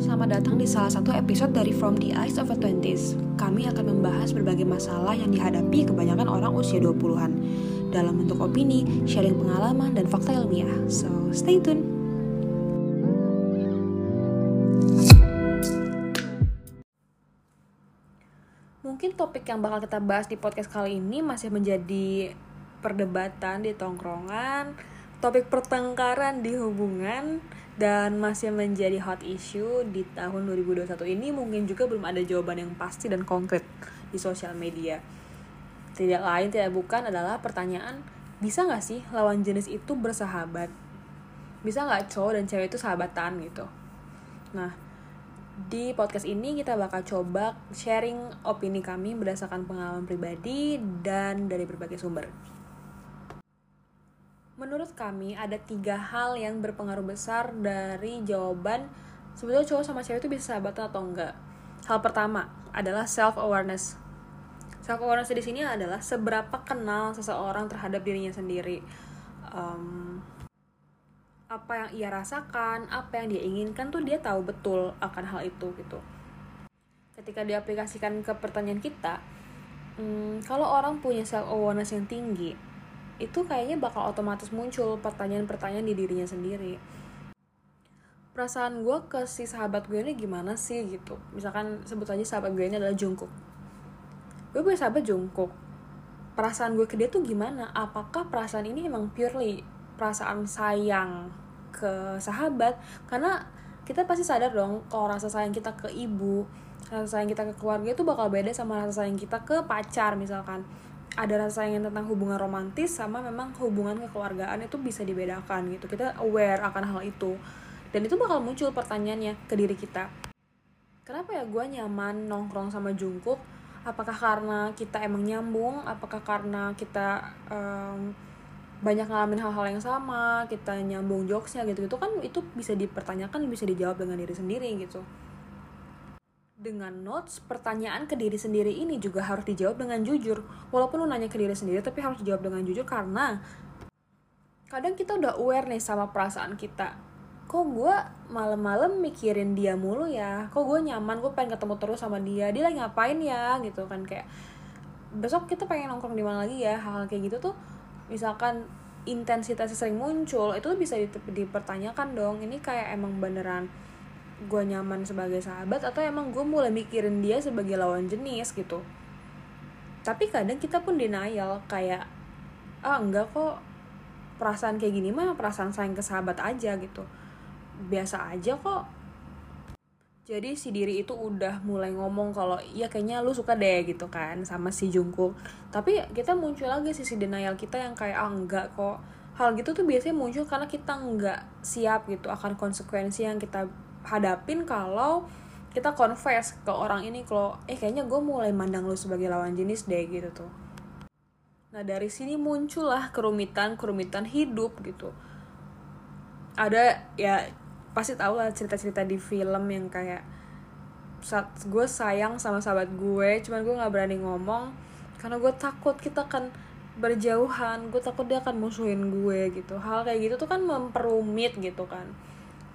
selamat datang di salah satu episode dari From the Eyes of a Twenties. Kami akan membahas berbagai masalah yang dihadapi kebanyakan orang usia 20-an dalam bentuk opini, sharing pengalaman, dan fakta ilmiah. So, stay tune. Mungkin topik yang bakal kita bahas di podcast kali ini masih menjadi perdebatan di tongkrongan, topik pertengkaran di hubungan, dan masih menjadi hot issue di tahun 2021 ini mungkin juga belum ada jawaban yang pasti dan konkret di sosial media. Tidak lain tidak bukan adalah pertanyaan, bisa nggak sih lawan jenis itu bersahabat? Bisa nggak cowok dan cewek itu sahabatan gitu? Nah, di podcast ini kita bakal coba sharing opini kami berdasarkan pengalaman pribadi dan dari berbagai sumber. Menurut kami ada tiga hal yang berpengaruh besar dari jawaban sebetulnya cowok sama cewek itu bisa sahabatan atau enggak. Hal pertama adalah self awareness. Self awareness di sini adalah seberapa kenal seseorang terhadap dirinya sendiri. Um, apa yang ia rasakan, apa yang dia inginkan tuh dia tahu betul akan hal itu gitu. Ketika diaplikasikan ke pertanyaan kita, hmm, kalau orang punya self awareness yang tinggi, itu kayaknya bakal otomatis muncul pertanyaan-pertanyaan di dirinya sendiri. Perasaan gue ke si sahabat gue ini gimana sih gitu. Misalkan sebut aja sahabat gue ini adalah Jungkook. Gue punya sahabat Jungkook. Perasaan gue ke dia tuh gimana? Apakah perasaan ini emang purely perasaan sayang ke sahabat karena kita pasti sadar dong kalau rasa sayang kita ke ibu rasa sayang kita ke keluarga itu bakal beda sama rasa sayang kita ke pacar misalkan ada rasa sayang tentang hubungan romantis sama memang hubungan kekeluargaan itu bisa dibedakan gitu. Kita aware akan hal itu. Dan itu bakal muncul pertanyaannya ke diri kita. Kenapa ya gue nyaman nongkrong sama Jungkook? Apakah karena kita emang nyambung? Apakah karena kita um, banyak ngalamin hal-hal yang sama? Kita nyambung jokesnya gitu gitu kan itu bisa dipertanyakan bisa dijawab dengan diri sendiri gitu dengan notes pertanyaan ke diri sendiri ini juga harus dijawab dengan jujur. Walaupun lu nanya ke diri sendiri tapi harus dijawab dengan jujur karena kadang kita udah aware nih sama perasaan kita. Kok gue malam-malam mikirin dia mulu ya? Kok gue nyaman? Gue pengen ketemu terus sama dia. Dia lagi ngapain ya? Gitu kan kayak besok kita pengen nongkrong di mana lagi ya? Hal-hal kayak gitu tuh misalkan intensitasnya sering muncul itu bisa dipertanyakan dong. Ini kayak emang beneran gue nyaman sebagai sahabat atau emang gue mulai mikirin dia sebagai lawan jenis gitu. Tapi kadang kita pun denial kayak ah enggak kok. Perasaan kayak gini mah perasaan sayang ke sahabat aja gitu. Biasa aja kok. Jadi si diri itu udah mulai ngomong kalau iya kayaknya lu suka deh gitu kan sama si Jungkook. Tapi kita muncul lagi sisi denial kita yang kayak ah enggak kok. Hal gitu tuh biasanya muncul karena kita nggak siap gitu akan konsekuensi yang kita hadapin kalau kita confess ke orang ini kalau eh kayaknya gue mulai mandang lu sebagai lawan jenis deh gitu tuh. Nah dari sini muncullah kerumitan kerumitan hidup gitu. Ada ya pasti tau lah cerita-cerita di film yang kayak saat gue sayang sama sahabat gue cuman gue nggak berani ngomong karena gue takut kita akan berjauhan gue takut dia akan musuhin gue gitu. Hal kayak gitu tuh kan memperumit gitu kan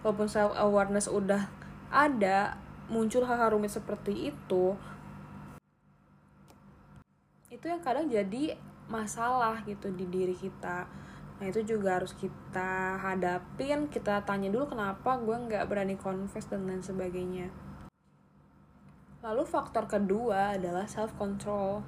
walaupun self awareness udah ada muncul hal-hal rumit seperti itu itu yang kadang jadi masalah gitu di diri kita Nah itu juga harus kita hadapin, kita tanya dulu kenapa gue nggak berani confess dan lain sebagainya. Lalu faktor kedua adalah self control.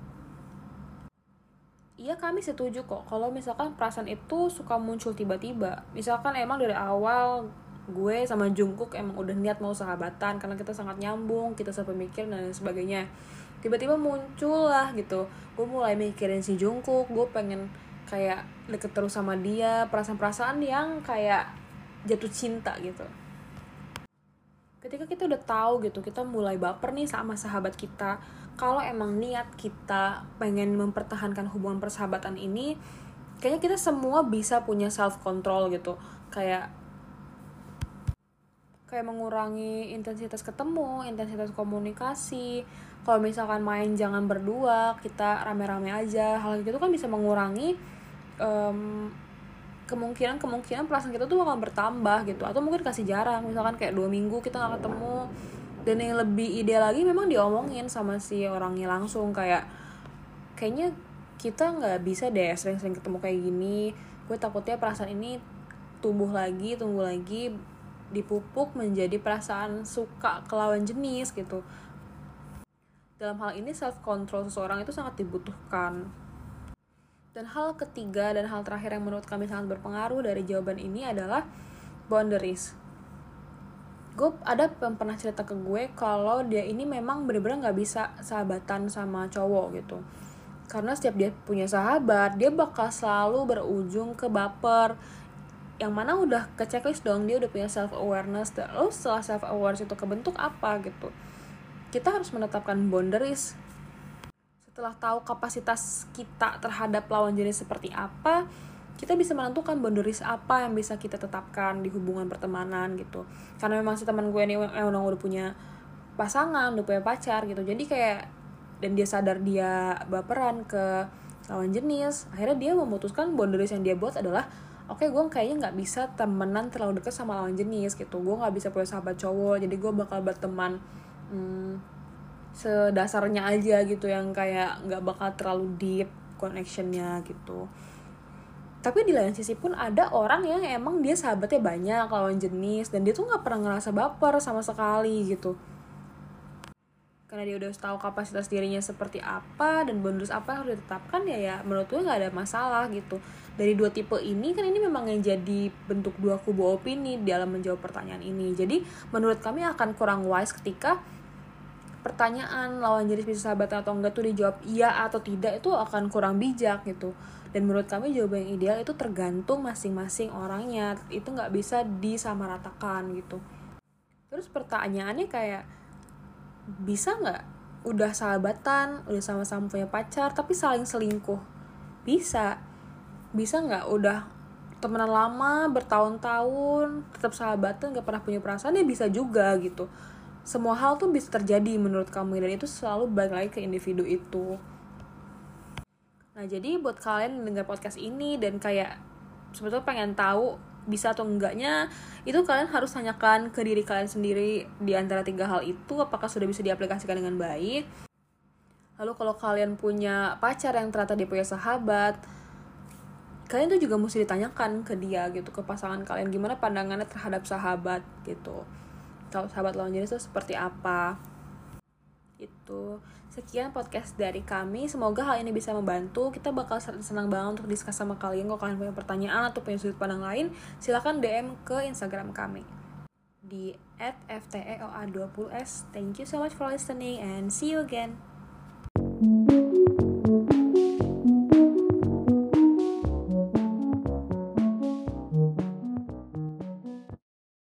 Iya kami setuju kok kalau misalkan perasaan itu suka muncul tiba-tiba. Misalkan emang dari awal gue sama Jungkook emang udah niat mau sahabatan karena kita sangat nyambung, kita sepemikir dan sebagainya. Tiba-tiba muncul lah gitu. Gue mulai mikirin si Jungkook, gue pengen kayak deket terus sama dia perasaan-perasaan yang kayak jatuh cinta gitu ketika kita udah tahu gitu kita mulai baper nih sama sahabat kita kalau emang niat kita pengen mempertahankan hubungan persahabatan ini kayaknya kita semua bisa punya self control gitu kayak kayak mengurangi intensitas ketemu, intensitas komunikasi. Kalau misalkan main jangan berdua, kita rame-rame aja. Hal gitu kan bisa mengurangi um, kemungkinan kemungkinan perasaan kita tuh bakal bertambah gitu. Atau mungkin kasih jarang. Misalkan kayak dua minggu kita nggak ketemu. Dan yang lebih ideal lagi memang diomongin sama si orangnya langsung. Kayak kayaknya kita nggak bisa deh sering-sering ketemu kayak gini. Gue takutnya perasaan ini tumbuh lagi tumbuh lagi dipupuk menjadi perasaan suka ke lawan jenis gitu dalam hal ini self control seseorang itu sangat dibutuhkan dan hal ketiga dan hal terakhir yang menurut kami sangat berpengaruh dari jawaban ini adalah boundaries. Gue ada yang pernah cerita ke gue kalau dia ini memang bener-bener gak bisa sahabatan sama cowok gitu. Karena setiap dia punya sahabat, dia bakal selalu berujung ke baper. Yang mana udah ke checklist dong, dia udah punya self awareness. Lalu setelah self awareness itu kebentuk apa gitu? Kita harus menetapkan boundaries setelah tahu kapasitas kita terhadap lawan jenis seperti apa, kita bisa menentukan boundaries apa yang bisa kita tetapkan di hubungan pertemanan gitu. Karena memang si teman gue ini emang udah punya pasangan, udah punya pacar gitu. Jadi kayak dan dia sadar dia baperan ke lawan jenis, akhirnya dia memutuskan boundaries yang dia buat adalah oke okay, gue kayaknya nggak bisa temenan terlalu deket sama lawan jenis gitu. Gue nggak bisa punya sahabat cowok jadi gue bakal berteman hmm, sedasarnya aja gitu yang kayak nggak bakal terlalu deep connectionnya gitu. Tapi di lain sisi pun ada orang yang emang dia sahabatnya banyak lawan jenis dan dia tuh nggak pernah ngerasa baper sama sekali gitu karena dia udah tahu kapasitas dirinya seperti apa dan bonus apa yang harus ditetapkan ya ya menurut gue nggak ada masalah gitu. Dari dua tipe ini kan ini memang yang jadi bentuk dua kubu opini dalam menjawab pertanyaan ini. Jadi menurut kami akan kurang wise ketika pertanyaan lawan jenis bisa sahabat atau enggak tuh dijawab iya atau tidak itu akan kurang bijak gitu. Dan menurut kami jawaban yang ideal itu tergantung masing-masing orangnya. Itu nggak bisa disamaratakan gitu. Terus pertanyaannya kayak bisa nggak? Udah sahabatan udah sama-sama punya pacar tapi saling selingkuh. Bisa. Bisa nggak? Udah temenan lama bertahun-tahun tetap sahabatan nggak pernah punya perasaan ya bisa juga gitu. Semua hal tuh bisa terjadi menurut kamu dan itu selalu balik lagi ke individu itu. Nah jadi buat kalian yang dengar podcast ini dan kayak sebetulnya pengen tahu bisa atau enggaknya itu kalian harus tanyakan ke diri kalian sendiri di antara tiga hal itu apakah sudah bisa diaplikasikan dengan baik. Lalu kalau kalian punya pacar yang ternyata dia punya sahabat kalian tuh juga mesti ditanyakan ke dia gitu ke pasangan kalian gimana pandangannya terhadap sahabat gitu. Kalau sahabat lawan jenis itu seperti apa itu sekian podcast dari kami. Semoga hal ini bisa membantu. Kita bakal senang banget untuk diskus sama kalian. Kalau kalian punya pertanyaan atau punya sudut pandang lain silahkan DM ke Instagram kami. Di @fteoa20s thank you so much for listening and see you again